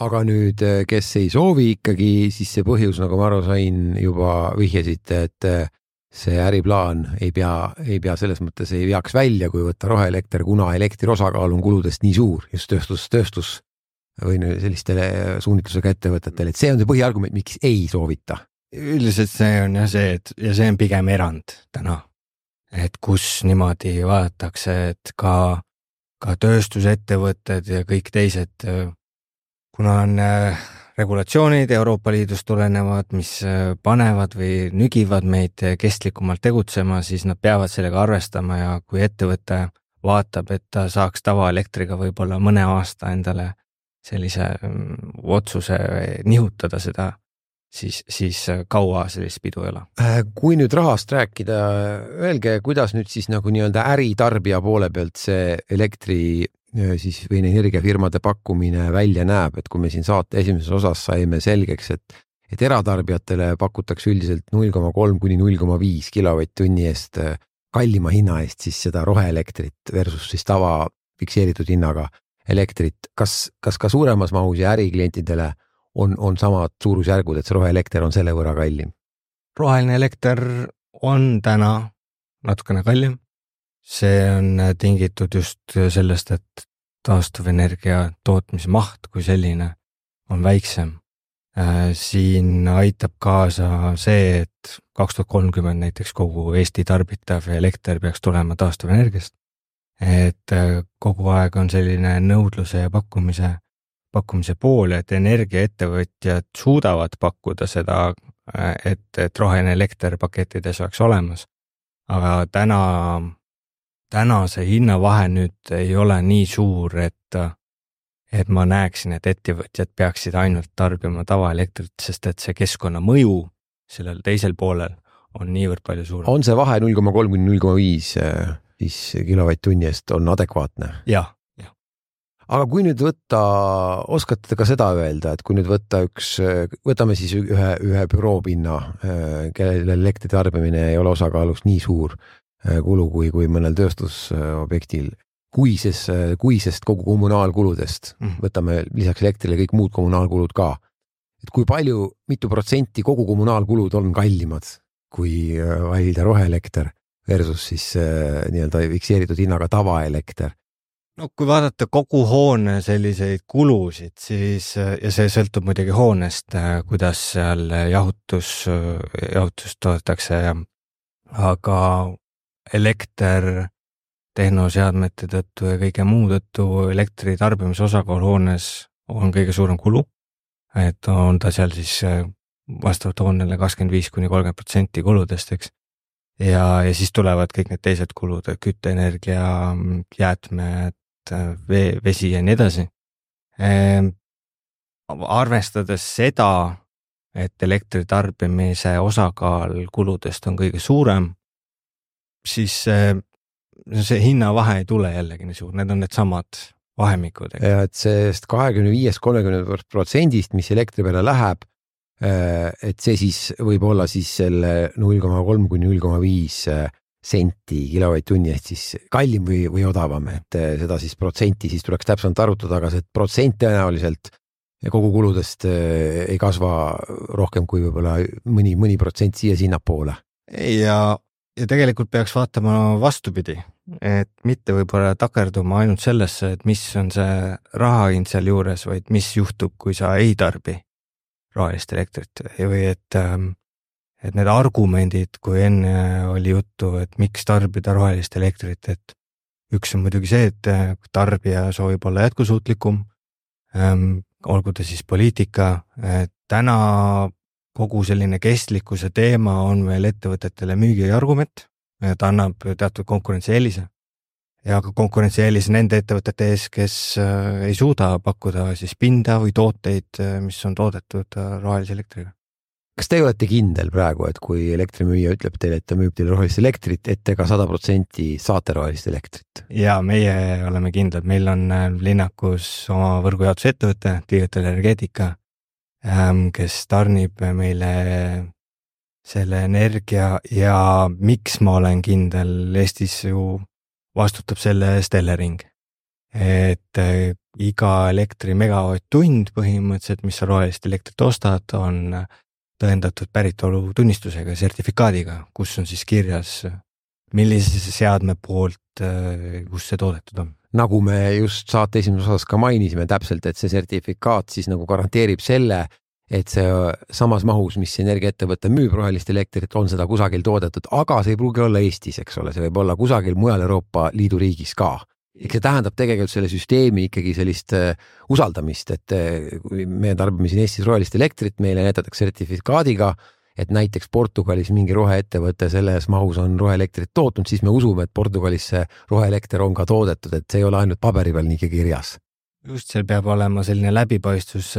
aga nüüd, kes ei soovi ikkagi, siis see põhjus, nagu ma aru sain, juba vihjasite, et see äriplaan ei pea, ei pea selles mõttes ei veaks välja, kui võtta roheelekter, kuna elektri osakaal on kuludest nii suur just tööstus, tööstus või sellistele suunitlusega ettevõtetele, et see on see põhiargument, miks ei soovita. üldiselt see on jah see, et ja see on pigem erand täna, et kus niimoodi vaadatakse, et ka, ka tööstusettevõtted ja kõik teised, kuna on äh, regulatsioonid Euroopa Liidust tulenevad, mis äh, panevad või nügivad meid kestlikumalt tegutsema, siis nad peavad sellega arvestama ja kui ettevõte vaatab, et ta saaks tavaelektriga võib-olla mõne aasta endale sellise mm, otsuse nihutada seda, siis, siis kaua sellist pidu ei ole. Äh, kui nüüd rahast rääkida, öelge, kuidas nüüd siis nagu nii-öelda äritarbija poole pealt see elektri siis või energiafirmade pakkumine välja näeb, et kui me siin saate esimeses osas saime selgeks, et et eratarbijatele pakutakse üldiselt null koma kolm kuni null koma viis kilovatt-tunni eest kallima hinna eest siis seda roheelektrit versus siis tava fikseeritud hinnaga elektrit. kas, kas ka suuremas mahus ja äriklientidele on, on samad suurusjärgud, et see roheelekter on selle võrra kallim? roheline elekter on täna natukene kallim, see on tingitud just sellest, et taastuvenergia tootmismaht kui selline on väiksem. Äh, siin aitab kaasa see, et kaks tuhat kolmkümmend näiteks kogu Eesti tarbitav elekter peaks tulema taastuvenergiast. et äh, kogu aeg on selline nõudluse ja pakkumise, pakkumise pool, et energiaettevõtjad suudavad pakkuda seda, äh, et, et roheline elekter pakettides oleks olemas. aga täna täna see hinnavahe nüüd ei ole nii suur, et, et ma näeksin, et ettevõtjad peaksid ainult tarbima tavaelektrit, sest et see keskkonnamõju sellel teisel poolel on niivõrd palju suurem. on see vahe null koma kolm kuni null koma viis siis kilovatt-tunni eest on adekvaatne ja,? jah, jah. aga kui nüüd võtta, oskate te ka seda öelda, et kui nüüd võtta üks, võtame siis ühe, ühe büroopinna, kellel elektri tarbimine ei ole osakaalus nii suur Äh, kulu kui, kui mõnel tööstusobjektil. kuises, äh, kuisest kogu kommunaalkuludest mm., võtame lisaks elektrile kõik muud kommunaalkulud ka. et kui palju, mitu protsenti kogu kommunaalkulud on kallimad, kui äh, valida roheelekter versus siis nii-öelda fikseeritud hinnaga tavaelekter no kui vaadata kogu hoone selliseid kulusid, siis ja see sõltub muidugi hoonest, kuidas seal jahutus, jahutust toodetakse ja aga elekter tehnoseadmete tõttu ja kõige muu tõttu elektri tarbimise osakaal hoones on kõige suurem kulu. et on ta seal siis äh, vastavalt hoonele kakskümmend viis kuni kolmkümmend protsenti kuludest, eks. ja, ja siis tulevad kõik need teised kulud, kütteenergia, jäätmed, vee, vesi ja nii edasi ehm,. arvestades seda, et elektri tarbimise osakaal kuludest on kõige suurem siis see hinnavahe ei tule jällegi nii suur, need on needsamad vahemikud. ja et sellest kahekümne viiest, kolmekümne protsendist, mis elektri peale läheb, äh, et see siis võib olla siis selle null koma kolm kuni null koma viis äh, senti kilovatt-tunni eest siis kallim või, või odavam, et seda siis protsenti siis tuleks täpsemalt arutada, aga see protsent tõenäoliselt kogu kuludest ei kasva rohkem kui võib-olla mõni, mõni protsent siia-sinnapoole. ja ja tegelikult peaks vaatama vastupidi, et mitte võib-olla takerduma ainult sellesse, et mis on see rahahind sealjuures, vaid mis juhtub, kui sa ei tarbi rohelist elektrit. Või et, ähm, et need argumendid, kui enne oli juttu, et miks tarbida rohelist elektrit, et üks on muidugi see, et äh, tarbija soovib olla jätkusuutlikum, ähm, olgu ta siis poliitika, täna kogu selline kestlikkuse teema on veel ettevõtetele müügiargument, ta annab teatud konkurentsieelise ja ka konkurentsieelis nende ettevõtete ees, kes äh, ei suuda pakkuda siis pinda või tooteid, äh, mis on toodetud äh, rohelise elektriga. kas te olete kindel praegu, et kui elektrimüüja ütleb teile, et ta müüb teile rohelist elektrit, et te ka sada protsenti saate rohelist elektrit? ja meie oleme kindlad, meil on linnakus oma võrgujaotusettevõte, Tiivet Energeetika kes tarnib meile selle energia ja miks ma olen kindel, Eestis ju vastutab selle eest Elering. et äh, iga elektri megavatt-tund põhimõtteliselt, mis sa rohelist elektrit ostad, on tõendatud päritolu tunnistusega, sertifikaadiga, kus on siis kirjas, millise seadme poolt, äh, kus see toodetud on nagu me just saate esimeses osas ka mainisime täpselt, et see sertifikaat siis nagu garanteerib selle, et see samas mahus, mis energiaettevõte müüb rohelist elektrit, on seda kusagil toodetud, aga see ei pruugi olla Eestis, eks ole, see võib olla kusagil mujal Euroopa Liidu riigis ka. eks see tähendab tegelikult selle süsteemi ikkagi sellist uh, usaldamist, et kui me tarbime siin Eestis rohelist elektrit, meile näidatakse sertifikaadiga, et näiteks Portugalis mingi roheettevõte selles mahus on roheelektrit tootnud, siis me usume, et Portugalis see roheelekter on ka toodetud, et see ei ole ainult paberi peal nii kirjas just, seal peab olema selline läbipaistvus,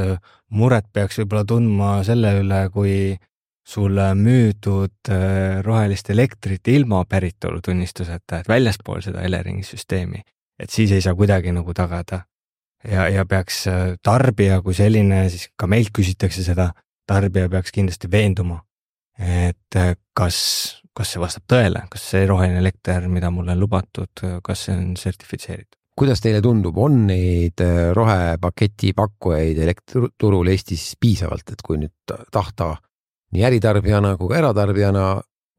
muret peaks võib-olla tundma selle üle, kui sulle müüdud äh, rohelist elektrit ilma päritolutunnistuseta, et väljaspool seda Eleringi süsteemi, et siis ei saa kuidagi nagu tagada. ja, ja peaks äh, tarbija kui selline, siis ka meilt küsitakse seda, tarbija peaks kindlasti veenduma, et äh, kas, kas see vastab tõele, kas see roheline elekter, mida mulle on lubatud, kas see on sertifitseeritud kuidas teile tundub, on neid äh, rohepaketi pakkujaid elektriturul Eestis piisavalt, et kui nüüd tahta nii äritarbijana kui ka eratarbijana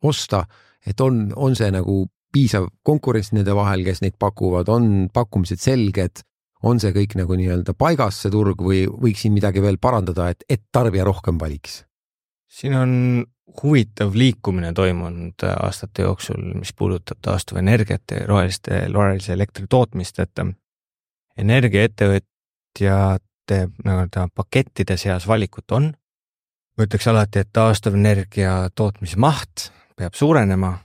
osta, et on, on see nagu piisav konkurents nende vahel, kes neid pakuvad, on pakkumised selged, on see kõik nagu nii-öelda paigas, see turg või võiks siin midagi veel parandada, et, et tarbija rohkem valiks? Siin on huvitav liikumine toimunud aastate jooksul, mis puudutab taastuvenergiat ja roheliste, rohelise elektri tootmist, et energiaettevõtjate nii-öelda pakettide seas valikut on. ma ütleks alati, et taastuvenergia tootmise maht peab suurenema,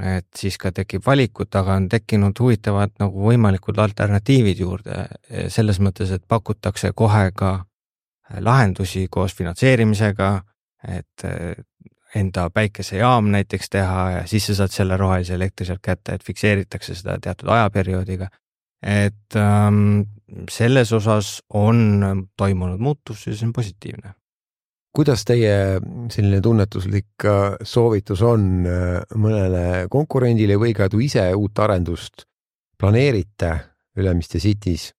et siis ka tekib valikut, aga on tekkinud huvitavad nagu võimalikud alternatiivid juurde selles mõttes, et pakutakse kohe ka lahendusi koos finantseerimisega, et enda päikesejaam näiteks teha ja siis sa saad selle rohelise elektri sealt kätte, et fikseeritakse seda teatud ajaperioodiga. et ähm, selles osas on toimunud muutus ja see on positiivne. kuidas teie selline tunnetuslik äh, soovitus on äh, mõnele konkurendile või ka kui ise uut arendust planeerite Ülemiste City's,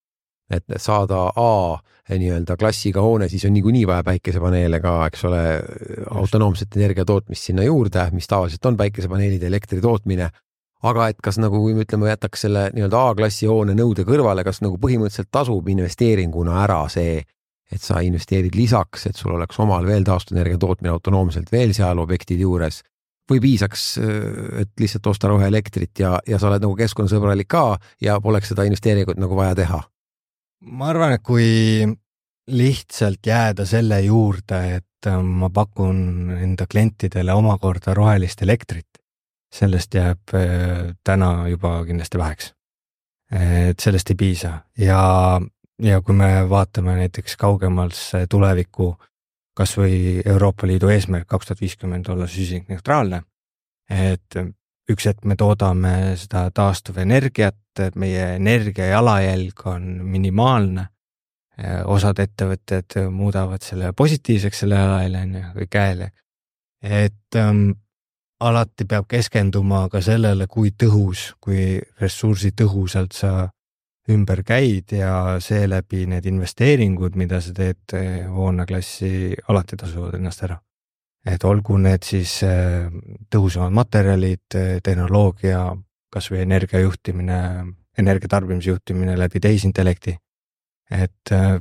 et saada A nii-öelda klassiga hoone, siis on niikuinii vaja päikesepaneele ka, eks ole, autonoomset energia tootmist sinna juurde, mis tavaliselt on päikesepaneelide elektri tootmine. aga et kas nagu ütleme, jätaks selle nii-öelda A-klassi hoone nõude kõrvale, kas nagu põhimõtteliselt tasub investeeringuna ära see, et sa investeerid lisaks, et sul oleks omal veel taastuvenergia tootmine autonoomselt veel seal objektide juures või piisaks, et lihtsalt osta roheelektrit ja, ja sa oled nagu keskkonnasõbralik ka ja poleks seda investeeringut nagu vaja teha ma arvan, et kui lihtsalt jääda selle juurde, et äh, ma pakun enda klientidele omakorda rohelist elektrit, sellest jääb äh, täna juba kindlasti väheks. et sellest ei piisa ja, ja kui me vaatame näiteks kaugemasse tulevikku, kasvõi Euroopa Liidu eesmärk kaks tuhat viiskümmend olla süsinikneutraalne, et üks hetk me toodame seda taastuvenergiat, meie energia jalajälg on minimaalne. osad ettevõtted muudavad selle positiivseks, selle jalajälje on ju, kõik käele. et ähm, alati peab keskenduma ka sellele, kui tõhus, kui ressursitõhusalt sa ümber käid ja seeläbi need investeeringud, mida sa teed hooneklassi, alati tasuvad ennast ära et olgu need siis äh, tõhusamad materjalid, äh, tehnoloogia, kasvõi energia juhtimine, energia tarbimise juhtimine läbi tehisintellekti. et äh,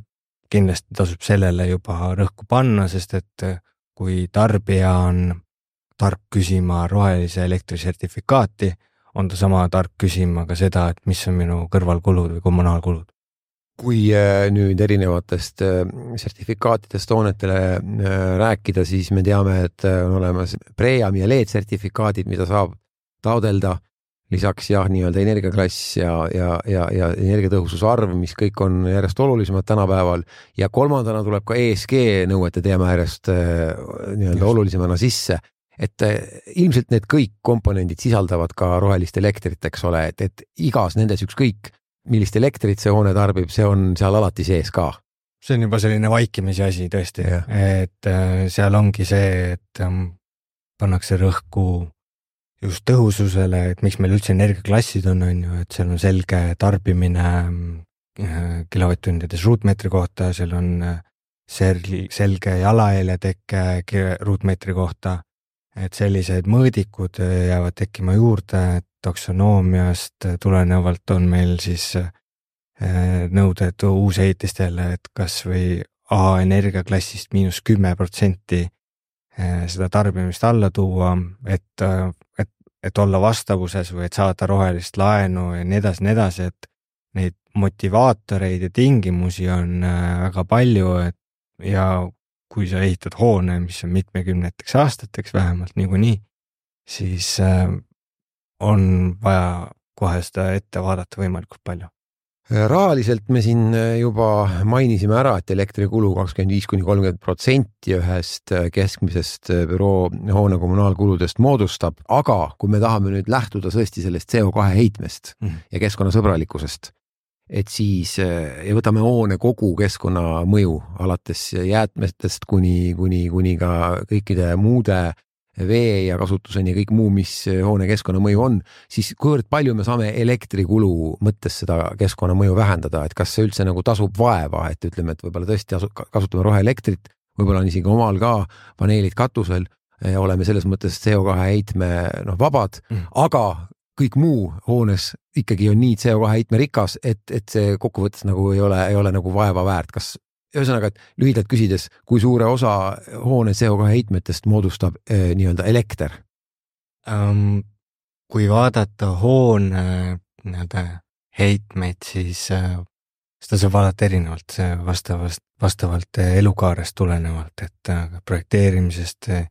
kindlasti tasub sellele juba rõhku panna, sest et kui tarbija on tark küsima rohelise elektri sertifikaati, on ta sama tark küsima ka seda, et mis on minu kõrvalkulud või kommunaalkulud kui äh, nüüd erinevatest äh, sertifikaatidest hoonetele äh, rääkida, siis me teame, et on olemas Preami ja LED sertifikaadid, mida saab taodelda. Lisaks jah, nii-öelda energiaklass ja, ja, ja, ja energiatõhususe arv, mis kõik on järjest olulisemad tänapäeval. Ja kolmandana tuleb ka ESG nõuete teema järjest nii-öelda olulisemana sisse. Et ilmselt need kõik komponendid sisaldavad ka rohelist elektrit, eks ole, et, et igas nendes ükskõik millist elektrit see hoone tarbib, see on seal alati sees ka. see on juba selline vaikimisi asi tõesti, et äh, seal ongi see, et ähm, pannakse rõhku just tõhususele, et miks meil üldse energiaklassid on, on ju, et seal on selge tarbimine äh, kilovatt-tundides ruutmeetri kohta, seal on äh, sel-, selge jalajälje teke ruutmeetri kohta. et sellised mõõdikud jäävad tekkima juurde, et taksonoomiast tulenevalt on meil siis nõuded uusehitistele, et kasvõi A energiaklassist miinus kümme protsenti seda tarbimist alla tuua, et, et, olla vastavuses või et saada rohelist laenu ja nii edasi, nii edasi, et neid motivaatoreid ja tingimusi on eh, väga palju, et ja kui sa ehitad hoone, mis on mitmekümneteks aastateks vähemalt niikuinii, siis eh, on vaja kohe seda ette vaadata võimalikult palju rahaliselt me siin äh, juba mainisime ära, et elektrikulu kakskümmend viis kuni kolmkümmend protsenti ühest äh, keskmisest äh, büroo hoone kommunaalkuludest moodustab, aga kui me tahame nüüd lähtuda tõesti sellest CO2 heitmest mm. ja keskkonnasõbralikkusest, et siis ja võtame hoone kogu keskkonnamõju alates jäätmetest kuni, kuni, kuni ka kõikide muude vee ja kasutuseni ja kõik muu, mis hoone keskkonnamõju on, siis kuivõrd palju me saame elektrikulu mõttes seda keskkonnamõju vähendada, et kas see üldse nagu tasub vaeva, et ütleme, et võib-olla tõesti asu, kasutame roheelektrit, võib-olla on isegi omal ka paneelid katusel ja oleme selles mõttes CO2 heitme noh, vabad mm., aga kõik muu hoones ikkagi on nii CO2 heitmerikas, et, et see kokkuvõttes nagu ei ole, ei ole nagu vaeva väärt, kas ühesõnaga, et lühidalt küsides, kui suure osa hoone CO2 heitmetest moodustab eh, nii-öelda elekter um,? kui vaadata hoone nii-öelda heitmeid, siis äh, seda saab vaadata erinevalt, vastavast, vastavalt elukaarest tulenevalt, et äh, projekteerimisest äh,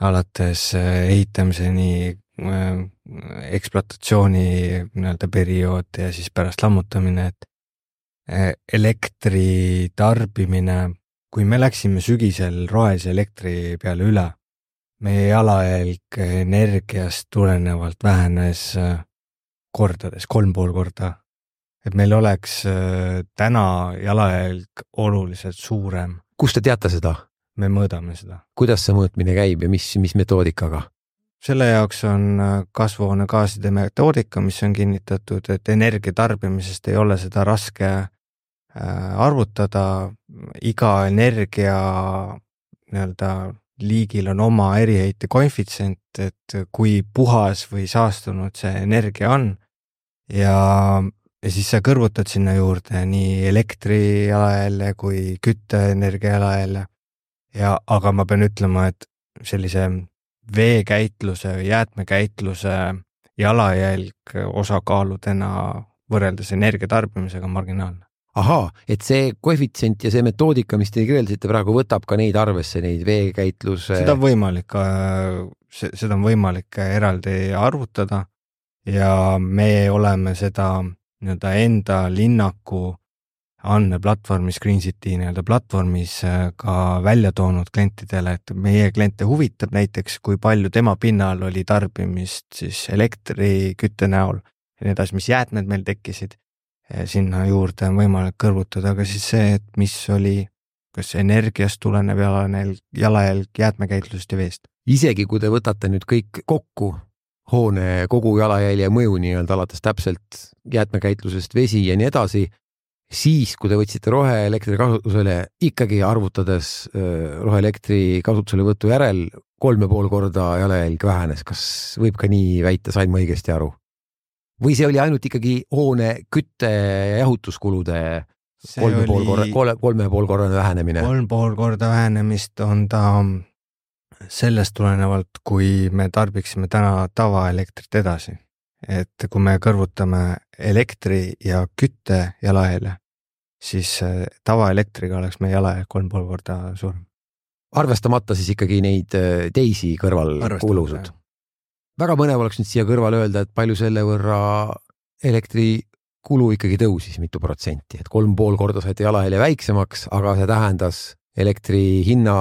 alates ehitamiseni ekspluatatsiooni nii-öelda periood ja siis pärast lammutamine, et Eh, elektri tarbimine, kui me läksime sügisel rohelise elektri peale üle, meie jalajälg energiast tulenevalt vähenes eh, kordades, kolm pool korda. et meil oleks eh, täna jalajälg oluliselt suurem. kust te teate seda? me mõõdame seda. kuidas see mõõtmine käib ja mis, mis metoodikaga? selle jaoks on kasvuhoonegaaside metoodika, mis on kinnitatud, et energia tarbimisest ei ole seda raske arvutada, iga energia nii-öelda liigil on oma eriheite koefitsient, et kui puhas või saastunud see energia on. Ja, ja siis sa kõrvutad sinna juurde nii elektri jalajälje kui kütteenergia jalajälje. ja, aga ma pean ütlema, et sellise veekäitluse või jäätmekäitluse jalajälg osakaaludena võrreldes energia tarbimisega on marginaalne ahaa, et see koefitsient ja see metoodika, mis te kirjeldasite praegu, võtab ka neid arvesse, neid veekäitluse. seda on võimalik, seda on võimalik eraldi arvutada ja me oleme seda nii-öelda enda linnaku andmeplatvormis, Green City nii-öelda platvormis äh, ka välja toonud klientidele, et meie kliente huvitab näiteks, kui palju tema pinnal oli tarbimist siis elektri, kütte näol ja nii edasi, mis jäätmed meil tekkisid sinna juurde on võimalik kõrvutada ka siis see, et mis oli kas energiast tulenev jalajälg, jalajälg jäätmekäitlusest ja veest. isegi kui te võtate nüüd kõik kokku, hoone kogu jalajälje mõju nii-öelda alates täpselt jäätmekäitlusest, vesi ja nii edasi, siis kui te võtsite roheelektri kasutusele, ikkagi arvutades roheelektri kasutuselevõtu järel kolm ja pool korda jalajälg vähenes, kas võib ka nii väita, sain ma õigesti aru? Või see oli ainult ikkagi hoone kütte ja jahutuskulude kolme pool korra, kolme, kolme pool korrane vähenemine? kolm pool korda vähenemist on ta sellest tulenevalt, kui me tarbiksime täna tavaelektrit edasi. et kui me kõrvutame elektri ja kütte jalajälje, siis äh, tavaelektriga oleks meie jalajälg kolm pool korda suurem. arvestamata siis ikkagi neid äh, teisi kõrvalkulusid? Väga põnev oleks nüüd siia kõrvale öelda, et palju selle võrra elektrikulu ikkagi tõusis, mitu protsenti, et kolm pool korda saite jalajälje väiksemaks, aga see tähendas elektri hinna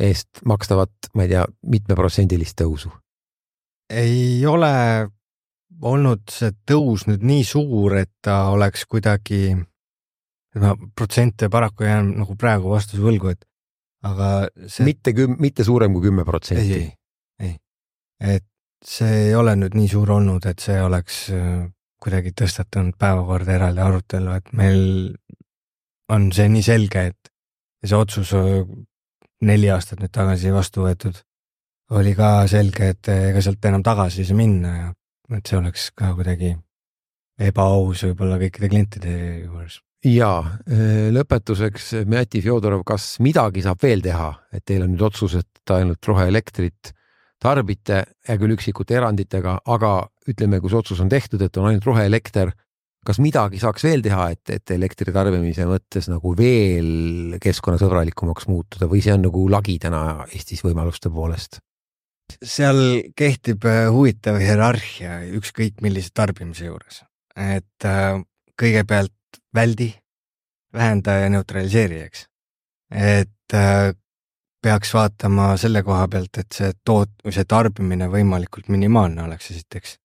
eest makstavat, ma ei tea, mitmeprotsendilist tõusu? ei ole olnud see tõus nüüd nii suur, et ta oleks kuidagi, no protsente paraku jään nagu praegu vastuse võlgu, et aga see. mitte küm-, mitte suurem kui kümme protsenti? ei, et see ei ole nüüd nii suur olnud, et see oleks äh, kuidagi tõstatanud päevakorda eraldi arutelu, et meil on see nii selge, et see otsus äh, neli aastat nüüd tagasi vastu võetud, oli ka selge, et ega sealt enam tagasi ei saa minna ja et see oleks ka kuidagi ebaaus võib-olla kõikide klientide juures. ja äh, lõpetuseks, Mati Fjodorov, kas midagi saab veel teha, et teil on nüüd otsus, et ainult roheelektrit tarbite, hea küll üksikute eranditega, aga ütleme, kui see otsus on tehtud, et on ainult roheelekter, kas midagi saaks veel teha, et, et elektri tarbimise mõttes nagu veel keskkonnasõbralikumaks muutuda või see on nagu lagi täna Eestis võimaluste poolest? seal kehtib äh, huvitav hierarhia ükskõik millise tarbimise juures, et äh, kõigepealt väldi, vähenda ja neutraliseeri, eks. et äh, peaks vaatama selle koha pealt, et see toot-, see tarbimine võimalikult minimaalne oleks esiteks.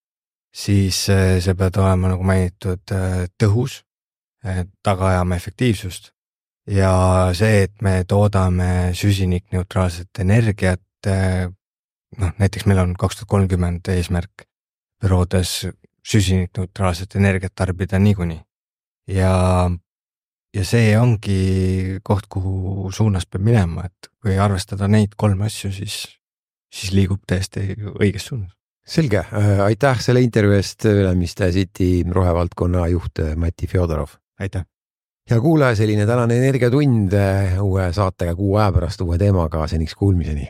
siis see peab olema, nagu mainitud, tõhus, taga ajama efektiivsust ja see, et me toodame süsinikneutraalset energiat noh, näiteks meil on kaks tuhat kolmkümmend eesmärk büroodes süsinikneutraalset energiat tarbida niikuinii. ja, ja see ongi koht, kuhu suunas peab minema, et kui arvestada neid kolme asju, siis, siis liigub täiesti õiges suunas. selge, äh, aitäh selle intervjuu eest, Ülemiste City rohevaldkonna juht äh, Mati Fjodorov. aitäh! hea kuulaja, selline tänane Energiatund uue saatega kuu aja pärast uue teemaga, seniks kuulmiseni